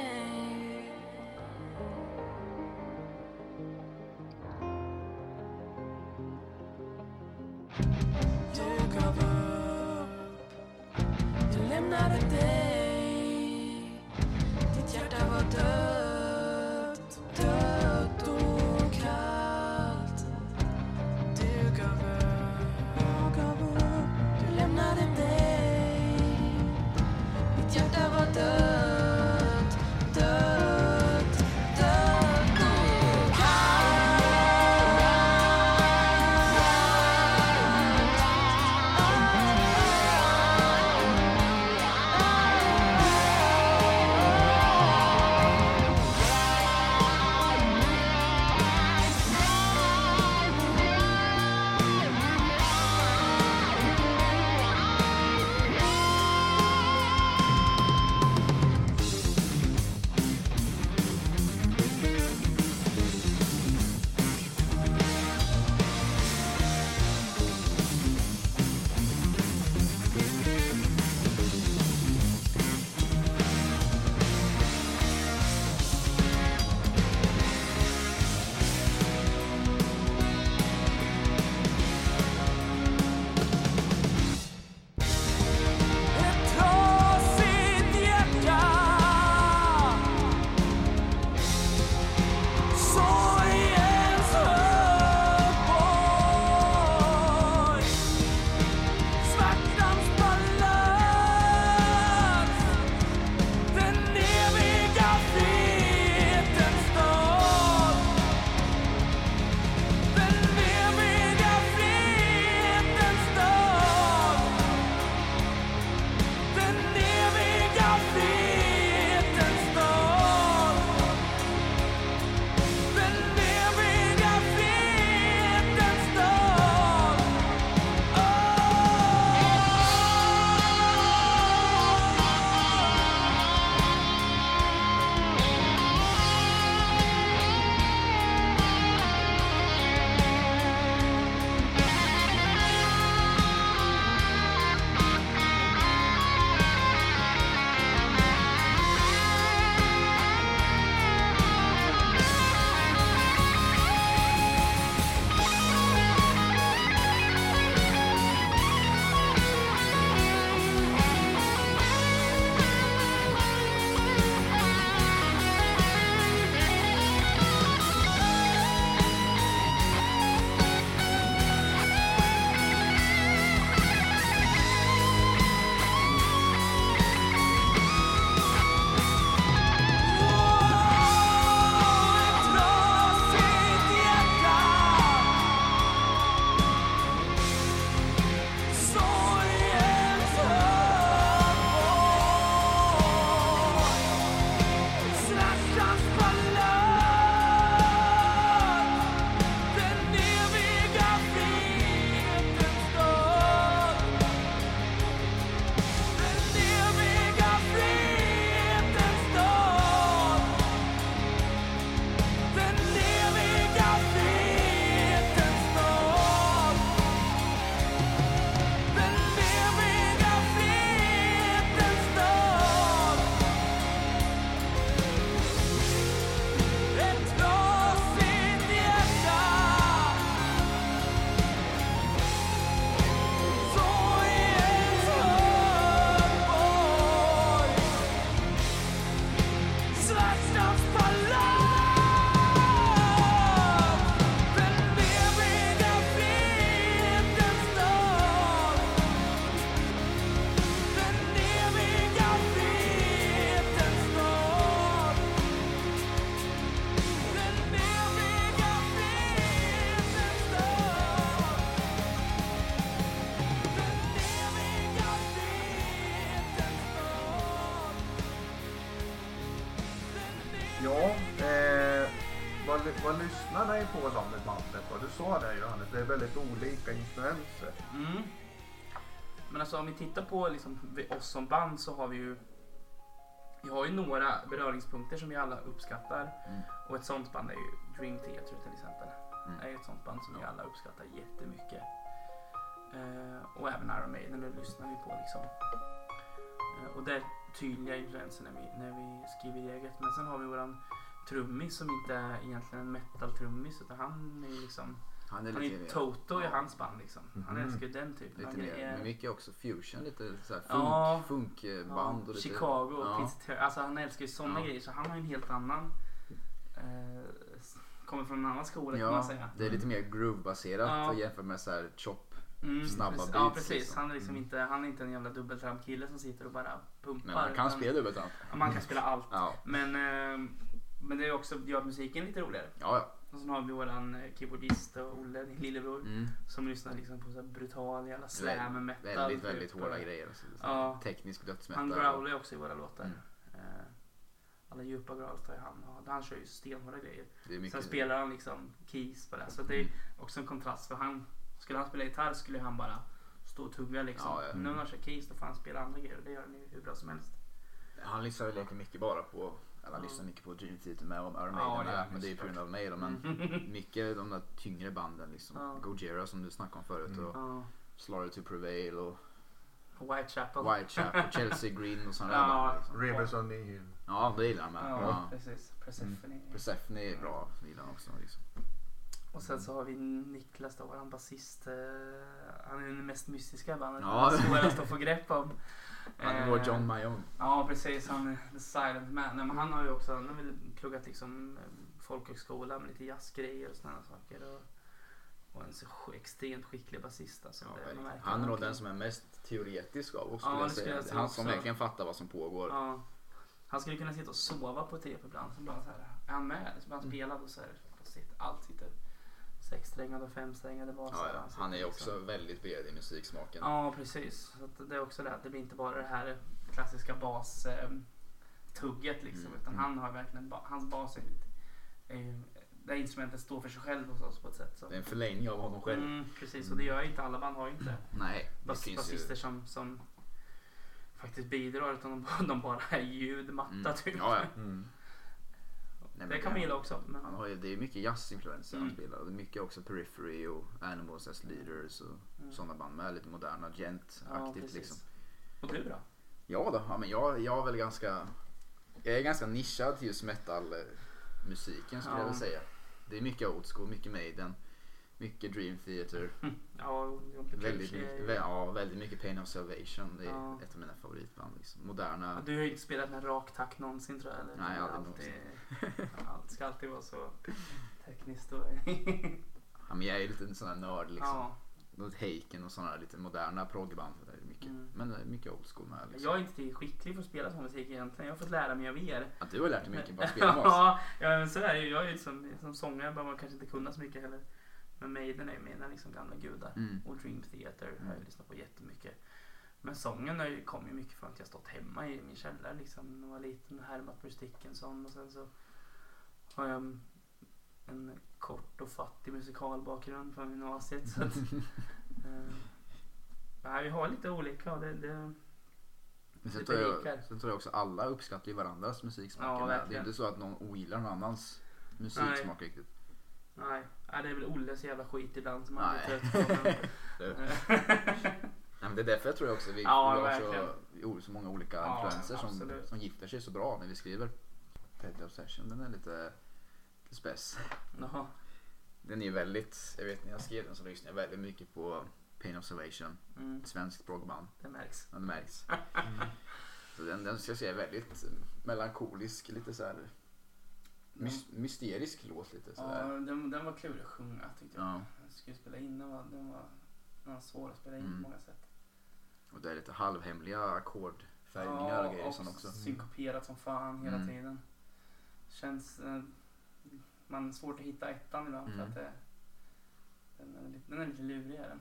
Om vi tittar på liksom, oss som band så har vi ju vi har ju några beröringspunkter som vi alla uppskattar. Mm. Och ett sånt band är ju Dream Theater till exempel. Mm. är ju ett sånt band som vi alla uppskattar jättemycket. Eh, och även Iron Maiden, det lyssnar vi på liksom. Eh, och det är tydliga influenser när vi, när vi skriver eget. Men sen har vi våran trummis som inte är egentligen en metal-trummis utan han är ju liksom Han är han är lite Toto i ja. hans band liksom. Han Mhm. älskar ju den typen av lite mer, grejer. men mycket också fusion, lite såhär Ja. funk, funkband och lite... Chicago och ja. Alltså han älskar ju sådana Ja. grejer så han har ju en helt annan eh, Kommer från en annan skola kan man Ja, säga. det är lite mer groove-baserat Ja. jämfört med såhär chop. Mm, snabba precis. beats, Ja precis. liksom. Han är liksom Mm. inte, han är inte en jävla dubbeltrampkille som sitter och bara pumpar. Men man kan utan- spela dubbeltramp. Ja, man kan spela allt. Ja. Men, eh, men det är också, gör musiken lite roligare. Ja, ja. Och sen har vi våran eh, keyboardist och Olle, din lillebror. Mm. Som lyssnar liksom på så brutal jävla slam metal. Väldigt, typ. väldigt hårda grejer. Alltså. Ja. Teknisk Han dödsmetal. growlar ju också i våra låtar. Mm. Eh, alla djupa growls tar ju han och han kör ju stenhårda grejer. Mycket... Sen spelar han liksom keys på det. Så det är också en kontrast för han, skulle han spela gitarr skulle han bara stå och tugga liksom. Ja, ja. Nu när han kör keys då får han spela andra grejer och det gör han ju hur bra som helst. Han lyssnar och leker mycket bara på, eller han lyssnar mycket på Dream Theater med och Iron Ja, Maiden gör med, men det är ju på grund av mig då. Men [LAUGHS] mycket de där tyngre banden liksom. Ja. Gojira som du snackade om förut och Ja. Slaughter to Prevail och Whitechapel. Whitechapel och [LAUGHS] Chelsea Green och sådana Ja. där band. Liksom. Rivers on Nihil. Ja, det gillar han med. Ja, Ja. precis. Persephone. Persephone är bra, det gillar han också. Liksom. Och sen så har vi Niklas då, våran basist. Eh, han är den mest mystiska bandet. Ja. Svårast att få grepp om. [LAUGHS] Han är vår Eh, John Mayong. Ja precis, han är the silent man. Nej, men han har ju också han har väl pluggat liksom eh, folkhögskola med lite jazzgrejer och sådana saker. Och, och en så extremt skicklig basist. Alltså, Ja, han är nog den som är mest teoretisk av oss Ja, jag säga. jag han som verkligen fattar vad som pågår. Ja. Han skulle kunna sitta och sova på ett rep ibland. Så bara så här, är han med? Så bara han spelar och så här, allt sitter sexsträngade och femsträngade basar. Ja, ja. sitter Han är liksom- också väldigt bred i musiksmaken. Ja, precis. Så att det är också det att det blir inte bara det här klassiska bas eh, liksom. Mm, Utan mm. han har verkligen, hans bas är, är ju, det här instrumentet står för sig själv hos oss på ett sätt. Så. Det är en förlängning av honom själv. Mm, precis, och det gör ju inte alla band har ju inte Nej, det bas, finns basister ju... som, som faktiskt bidrar utan de, [LAUGHS] de bara är ljudmatta Mm. typ. Ja, ja. [LAUGHS] Mm. Nej, det kan man gilla också. Men, Han har ju, det är mycket jazzinfluenser han Mm. spelar och det är mycket också Periphery och Animals as Leaders och Mm. sådana band med. Lite moderna, ja, gent-aktigt precis. liksom. Och du då? Ja då, ja, men jag, jag är väl ganska... Jag är ganska nischad till just metal-musiken skulle Ja. jag vilja säga. Det är mycket old school, mycket Maiden, mycket Dream Theater. [LAUGHS] Ja, Väldigt mycket, ju- vä- ja, väldigt mycket Pain of Salvation. Det är Ja. ett av mina favoritband. Liksom. Moderna. Du har ju inte spelat med rak takt någonsin tror jag. Eller? Nej, aldrig alltid, [LAUGHS] Allt ska alltid vara så tekniskt och... [LAUGHS] Ja, men jag är lite en sån här nörd liksom. ja. Något Heiken och sådana lite moderna proggband. Det är mycket. Mm. Men det är mycket old school med. Liksom. Jag är inte tillräckligt skicklig för att spela sån musik egentligen. Jag har fått lära mig av er. Ja, du har lärt dig mycket bara spela med oss. ja, men så är det ju. Jag är ju som, som sångare behöver man kanske inte kunna så mycket heller. Men Maiden är ju mina liksom gamla gudar. Mm. Och Dream Theater har jag Mm. lyssnat på jättemycket. Men sången har ju- kom ju mycket från att jag stått hemma i min källare liksom. När jag var liten och härmat Bruce Dickinson. Och sen så har jag en- kort och fattig musikalbakgrund från gymnasiet. Så att, [LAUGHS] eh, vi har lite olika det, det, Men sen, tror jag, sen tror jag också alla uppskattar ju varandras musiksmak. Ja, det är inte så att någon ogillar någon annans musiksmak riktigt. nej, nej, det är väl Olles jävla skit ibland som man blir trött på. [LAUGHS] Nej, men det är därför jag tror jag också vi, Ja, vi har så, så många olika Ja, influenser som, som gifter sig så bra när vi skriver. Deadly Obsession, den är lite, lite spess. Jaha. Den är väldigt, jag vet när jag skrev den så lyssnade jag väldigt mycket på Pain of Salvation, Mm, ett svenskt proggband. det märks. Ja, det märks. [LAUGHS] Så den, den ska jag säga är väldigt melankolisk, lite så här mys, mysterisk låt lite så Ja, den, den var klurig att sjunga tyckte jag. Ja. Jag skulle spela in den var, den var, den var svår att spela in Mm. på många sätt. Och det är lite halvhemliga ackordfärgningar och grejer sånt också. Synkoperat som fan hela Mm. tiden. Känns... Eh, man har svårt att hitta ettan ibland för Mm. att det, den, är lite, den är lite lurig är den.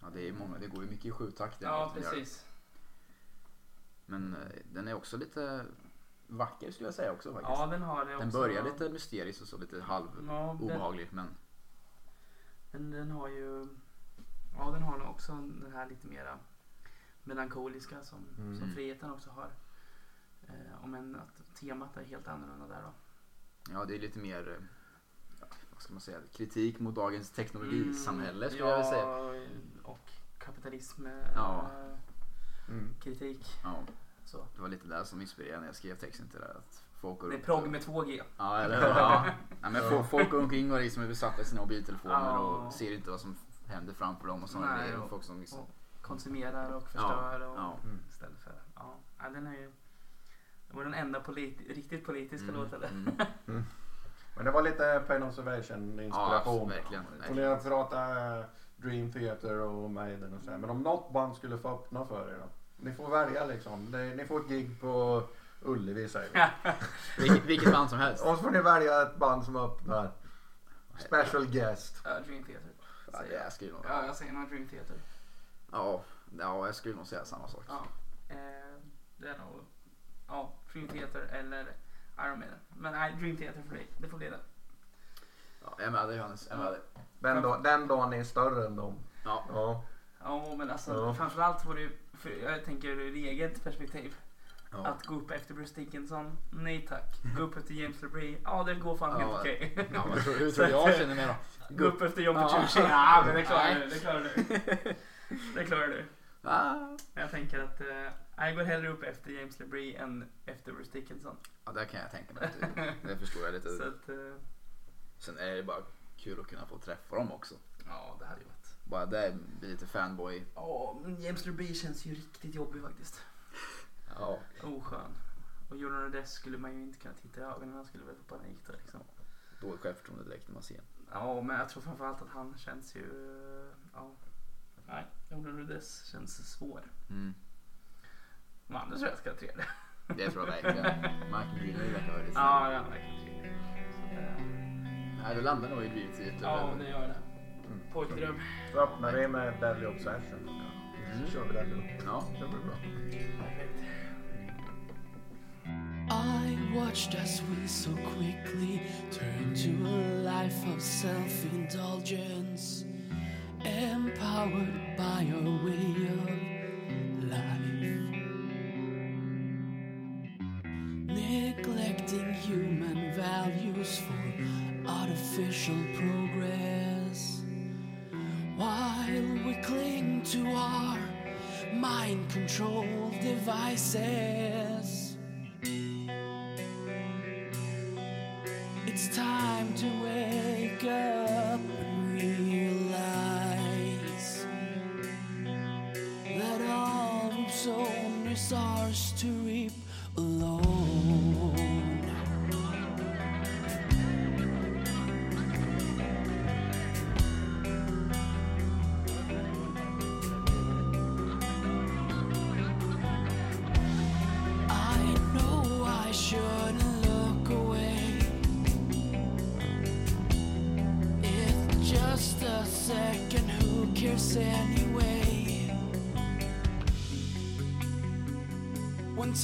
Ja, det, är många, det går ju mycket i sjutakt den Ja, precis. Men eh, den är också lite vacker skulle jag säga också faktiskt. Ja, den har det också. den börjar lite mysteriskt och så lite halv Ja, obehaglig men men den har ju... ja, den har nog också den här lite mera melankoliska som, Mm. som friheten också har. Eh, om än att temat är helt annorlunda där då. Ja, det är lite mer, eh, ja, vad ska man säga, kritik mot dagens teknologisamhälle skulle jag vilja säga. Mm, Ja, och kapitalism. eh, Ja. Mm. Kritik. Ja, Så. det var lite där som inspirerade när jag skrev texten till det här. Att folk går Det är progg med 2G. Ja, [LAUGHS] eller hur? Ja. ja, men folk, folk går omkring och liksom är besatta i sina mobiltelefoner Ja. och ser inte vad som händer framför dem och sådana Nej, grejer. och- Folk som liksom, och konsumerar och förstör. och, ja. Mm. Istället för, ja. ja, den är ju... Det var den enda politi- riktigt politiska Mm, låten. mm. [LAUGHS] Men det var lite Pain Observation inspiration. Ja, verkligen, Och verkligen. ni pratar eh, Dream Theater och Maiden och så här. Men om något band skulle få öppna för er då? Ni får välja liksom. Ni får ett gig på Ullevi säger vi. [LAUGHS] Vilket, vilket band som helst. Och så får ni välja ett band som öppnar. Special guest. Ja, Dream Theater. Ja, säger det jag. jag skulle nog, Ja, jag säger nog Dream Theater. ja, ja, jag skulle nog säga samma sak. Ja. Eh, det är nog... Ja, Dream Theater eller Iron Maiden. Men nej, Dream Theater för dig. Det får bli det. Ja, jag är med dig Johannes. Jag är med dig. Den, dag, den dagen är större än dem. Ja. Ja. Ja, men alltså Ja. framförallt var det för jag tänker ur eget perspektiv. Ja. Att gå upp efter Bruce Dickinson, nej tack. Gå upp efter James LeBrie, ja det går fan Ja, helt okej. Ja, men [LAUGHS] hur, tror du jag känner mig då? Gå upp efter John Ja. Petrucci, ja men det klarar du, det klarar du. Det klarar du. Ah. Jag tänker att eh, jag går hellre upp efter James LeBrie än efter Bruce Dickinson. Ja, det kan jag tänka mig. [LAUGHS] Det, förstår jag lite. Så att, eh, Sen är det bara kul att kunna få träffa dem också. ja det hade ju. Bara det blir lite fanboy. Ja, men James LeBrie känns ju riktigt jobbig faktiskt. Ja. Oskön. Och Jordan Rhodes skulle man ju inte kunna titta i ögonen, han skulle väl få panik då liksom. Dåligt självförtroende direkt när man ser. Ja, men jag tror framförallt att han känns ju... Ja. Nej, Jordan Rhodes känns svår. Mm. Men Anders tror jag ska ha trevlig. Det tror jag verkligen. Michael Greenley verkar ha det. Ja, trevlig. Så det- Nej, det landar nog i Dream Theater. Ja, det gör det. Pojkdröm. Så öppnar vi med Deadly Obsession. Mm. Så kör vi den upp. Ja. Det blir bra. I watched as we so quickly turned to a life of self indulgence, empowered by our way of mind control devices. It's time to wake up and realize that all we've sown ours to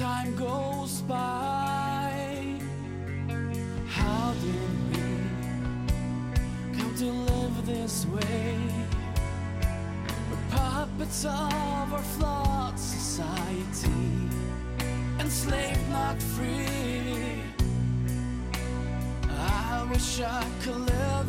time goes by, how did we come to live this way? We're puppets of our flawed society, enslaved, not free. I wish I could live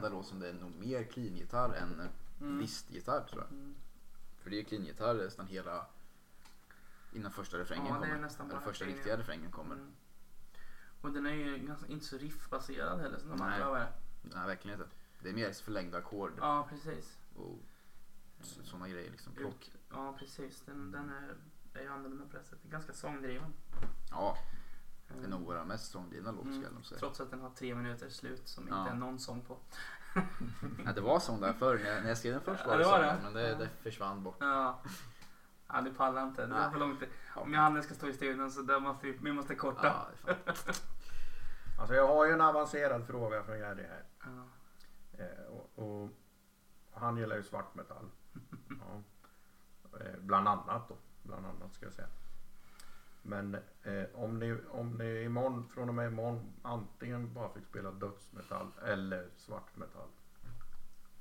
varenda låt som det är nog mer clean-gitarr än Mm. listgitarr tror jag. Mm. För det är ju clean-gitarr nästan hela innan första refrängen Ja, det kommer. Eller första riktiga ja. refrängen kommer. Mm. Och den är ju ganska, inte så riffbaserad heller som de Nej. andra var. Nej, verkligen inte. Det är mer förlängda ackord Ja, precis. och sådana grejer liksom. Plock. ja, precis. Den, den är, är ju annorlunda på det sättet. Ganska sångdriven. Ja, det är Mm. nog våra mest sångdrivna låt skulle jag nog säga. Trots att den har tre minuters slut som Ja. inte är någon sång på. [LAUGHS] Ja, det var sång där förr när jag, när jag skrev den först Ja, var det det var sång, det. men det, Ja. det försvann bort. Ja. Ja, det pallar inte. Det är Nej. för långt. Om Johannes ska stå i studion så där måste vi, vi måste korta. Ja, det är fan. [LAUGHS] Alltså jag har ju en avancerad fråga från Jerry här. Ja. Eh, och, och han gillar ju svartmetall. Ja. Eh, bland annat då. Bland annat ska jag säga. Men eh, om, ni, om ni imorgon, från och med imorgon antingen bara fick spela dödsmetall eller svartmetall.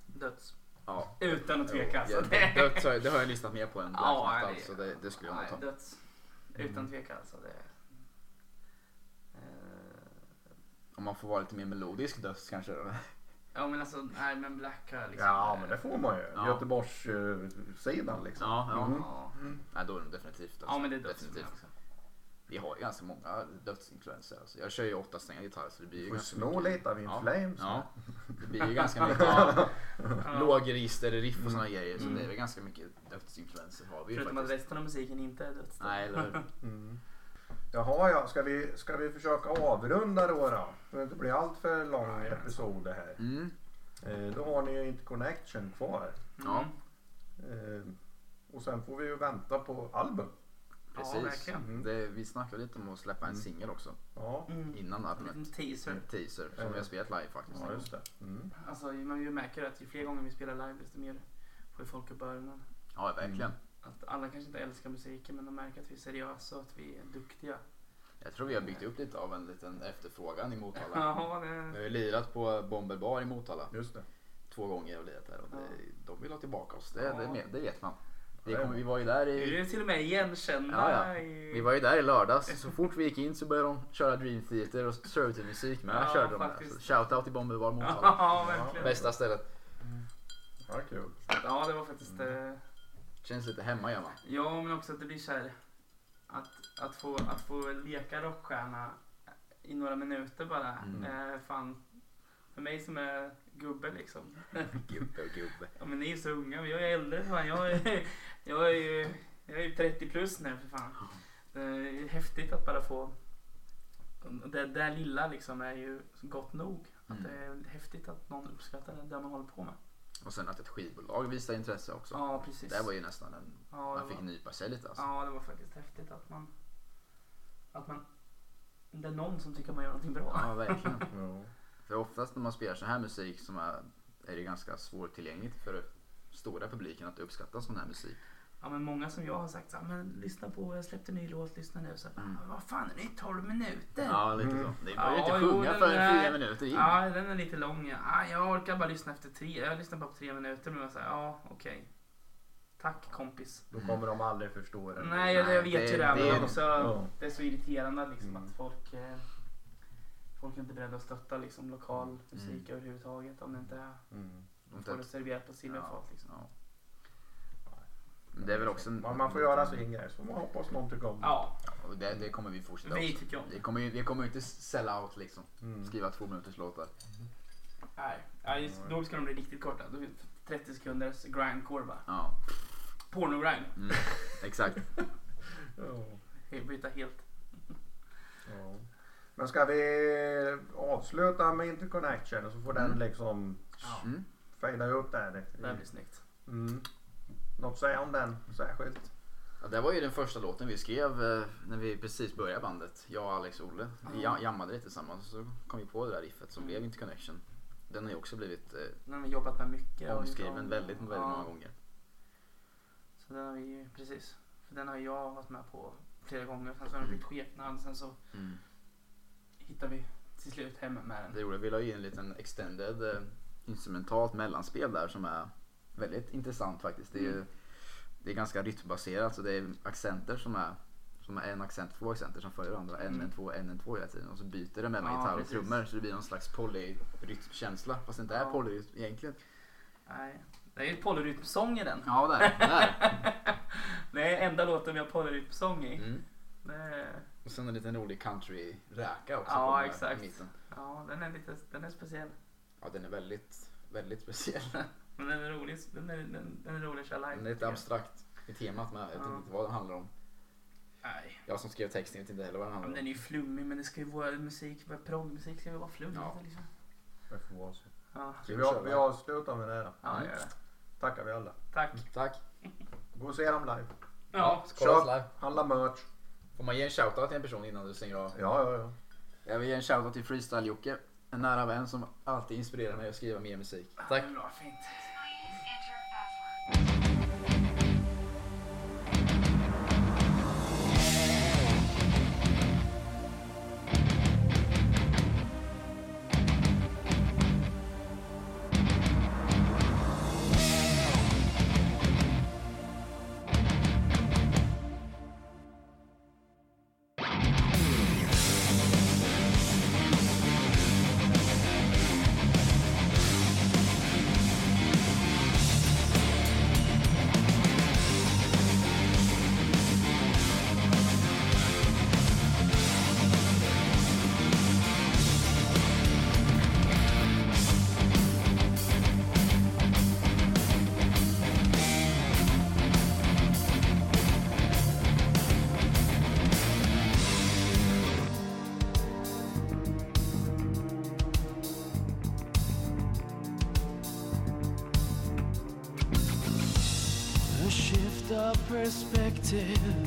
Döds. Ja. Utan att tveka alltså. Ja, det, det, det, det har jag listat mer på än black Ja, metal, det- så det, det skulle jag nog Nej, ta. döds. Utan Mm. tveka alltså. Det, eh, Om man får vara lite mer melodisk döds kanske. ja men alltså, nej men Black har liksom. Ja men det får man ju. Ja. Göteborgs eh, sidan liksom. Ja, ja. Mm. Ja. Nej, då är det definitivt döds. ja men det är döds. Definitivt. Vi har ju ganska många dödsinfluenser. Alltså. Jag kör ju åtta strängar gitarr så det blir ju Får ganska sno lite av Ja. Flames. Ja, det blir ju ganska mycket [LAUGHS] ja, Ja. lågregister, riff och såna grejer. Så Mm. det är väl ganska mycket dödsinfluenser har vi ju Förutom att faktiskt. resten av musiken inte är döds. Nej, eller hur? [LAUGHS] Mm. Jaha ja, ska vi, ska vi försöka avrunda då då? För att det blir allt för lång episod det här. Mm. Eh, då har ni ju inte connection kvar. Ja. Mm. Eh, och sen får vi ju vänta på album. Ja, Precis. verkligen. Mm. det, vi snackade lite om att släppa en Mm. singel också. Ja, Mm. Innan En albumet. liten teaser. En teaser som Mm. vi har spelat live faktiskt. ja just det. Mm. Alltså man ju märker att ju fler gånger vi spelar live desto mer får folk upp öronen. Ja, verkligen. Att alla kanske inte älskar musiken men de märker att vi är seriösa och att vi är duktiga. Jag tror vi har byggt upp lite av en liten efterfrågan i Motala. Ja, Vi det... har ju lirat på Bomber Bar i Motala Just det. två gånger och lirat där och det, de vill ha tillbaka oss. Det, Ja. det, det vet man. Kommer, ja. vi var ju där Vi i är till och med igenkända. Ja, ja. Vi var ju där i lördags. Så fort vi gick in så började de köra Dream Theater och Servitude-musik. Men Ja, här körde de Shoutout till Bomber Bar Motala. Ja, verkligen. Bästa stället. Ja, kul. Ja, det var faktiskt... Eh, Känns lite hemma gör man. ja, men också att det blir så här... Att, att, få, att få leka rockstjärna i några minuter bara. Mm. Eh, fan, för mig som är gubbe liksom. [LAUGHS] Gubbe och gubbe. Ja men ni är så unga, men jag är äldre fan. Jag är, jag är ju jag är ju 30 plus nu för fan. Det är häftigt att bara få det där lilla liksom är ju gott nog. Att Mm. det är häftigt att någon uppskattar det där man håller på med. Och sen att ett skivbolag visar intresse också. Ja precis. Det var ju nästan en... ja, Man fick var, nypa sig lite alltså. ja det var faktiskt häftigt att man att man det är någon som tycker man gör någonting bra. Ja, verkligen. [LAUGHS] Ja. För oftast när man spelar så här musik som är, är det ganska svårtillgängligt för stora publiken att uppskatta sån här musik. Ja men många som jag har sagt så här, men lyssna på, jag släppte en ny låt, lyssna nu. Så här, Mm. "Men vad fan är det i 12 minuter? Ja, lite Mm. så. Det var ju Ja, inte jo, sjunga den är- fyra minuter in. Ja, den är lite lång. Ja, jag orkar bara lyssna efter tre. Jag lyssnar bara på tre minuter. Men jag säger ja, okej. Tack kompis. Då kommer de aldrig förstå det. Nej, jag, jag vet det- ju det. det är- Men också, Ja. det är så irriterande liksom, Mm. att folk, eh, folk är inte beredda att stötta liksom, lokal musik Mm. överhuvudtaget. Om det inte är, Mm. de får det serverat på silverfat. Liksom. Ja. Men Det är väl också... en- Man, man får göra sin grej så man hoppas någon tycker om. Ja, Och det, det kommer vi fortsätta vi också. tycker om det. kommer ju vi kommer inte sell out liksom. Mm. Skriva två minuters låtar. Nej, ja, just, då ska de bli riktigt korta. Då är det 30 sekunders grindcore bara. Ja, Porno-grind. mm. exakt. [LAUGHS] Ja. Byta helt. Ja. Men ska vi avsluta med Interconnection så får den Mm. liksom Ja, Mm. fejda ut där. det här blir snyggt. Mm. Något att säga om den särskilt? Ja, det var ju den första låten vi skrev eh, när vi precis började bandet. Jag, Alex och Olle. Vi Ja. ja. jammade lite tillsammans och så kom vi på det där riffet som Mm. blev Interconnection. Den har ju också blivit eh, Den har vi jobbat med mycket. och omskriven gjort om. väldigt, väldigt Ja. många gånger. Så den har vi, precis. För den har jag varit med på flera gånger. Sen så har den blivit skepnad. Sen så Mm. hittar vi till slut hem med den. Det gjorde vi la in en liten extended eh, instrumentalt mellanspel där som är väldigt intressant faktiskt. Det är, ju, Mm. det är ganska rytmbaserat så det är accenter som är som en accent, två accenter som följer varandra. En, Mm. en, två, en, en, två hela tiden. Och så byter det mellan Ja, gitarr och precis. trummor så det blir någon slags polyrytmkänsla. Fast det inte är Ja. polyrytm egentligen. Nej. Det är ju polyrytmsång i den. Ja, där. där. [LAUGHS] Det är enda låten vi har polyrytmsång i. Mm. Det Och sen en liten rolig country-räka också. Ja, exakt. Ja, den är lite den är speciell. Ja, den är väldigt, väldigt speciell. [LAUGHS] Men den är rolig, den är, den, den är rolig att köra live. Den är lite abstrakt i temat med. Jag vet Ja. inte vad den handlar om. Nej. Jag som skrev texten vet inte heller vad den Ja, handlar men om. den är ju flummig men det ska ju vara musik, progmusik ska ju vara flummigt Ja. liksom. Det får vara så. Ja, vi, har, vi avslutar med det då. ja gör det. Tackar vi alla. Tack. Tack. Gå och se dem live. Ja. Köp. live. Handla merch. Får man ge en shoutout till en person innan du stänger av? Ja, ja, ja. Jag vill ge en shoutout till Freestyle-Jocke. En nära vän som alltid inspirerar mig att skriva mer musik. Tack. Det är Bra, fint. negative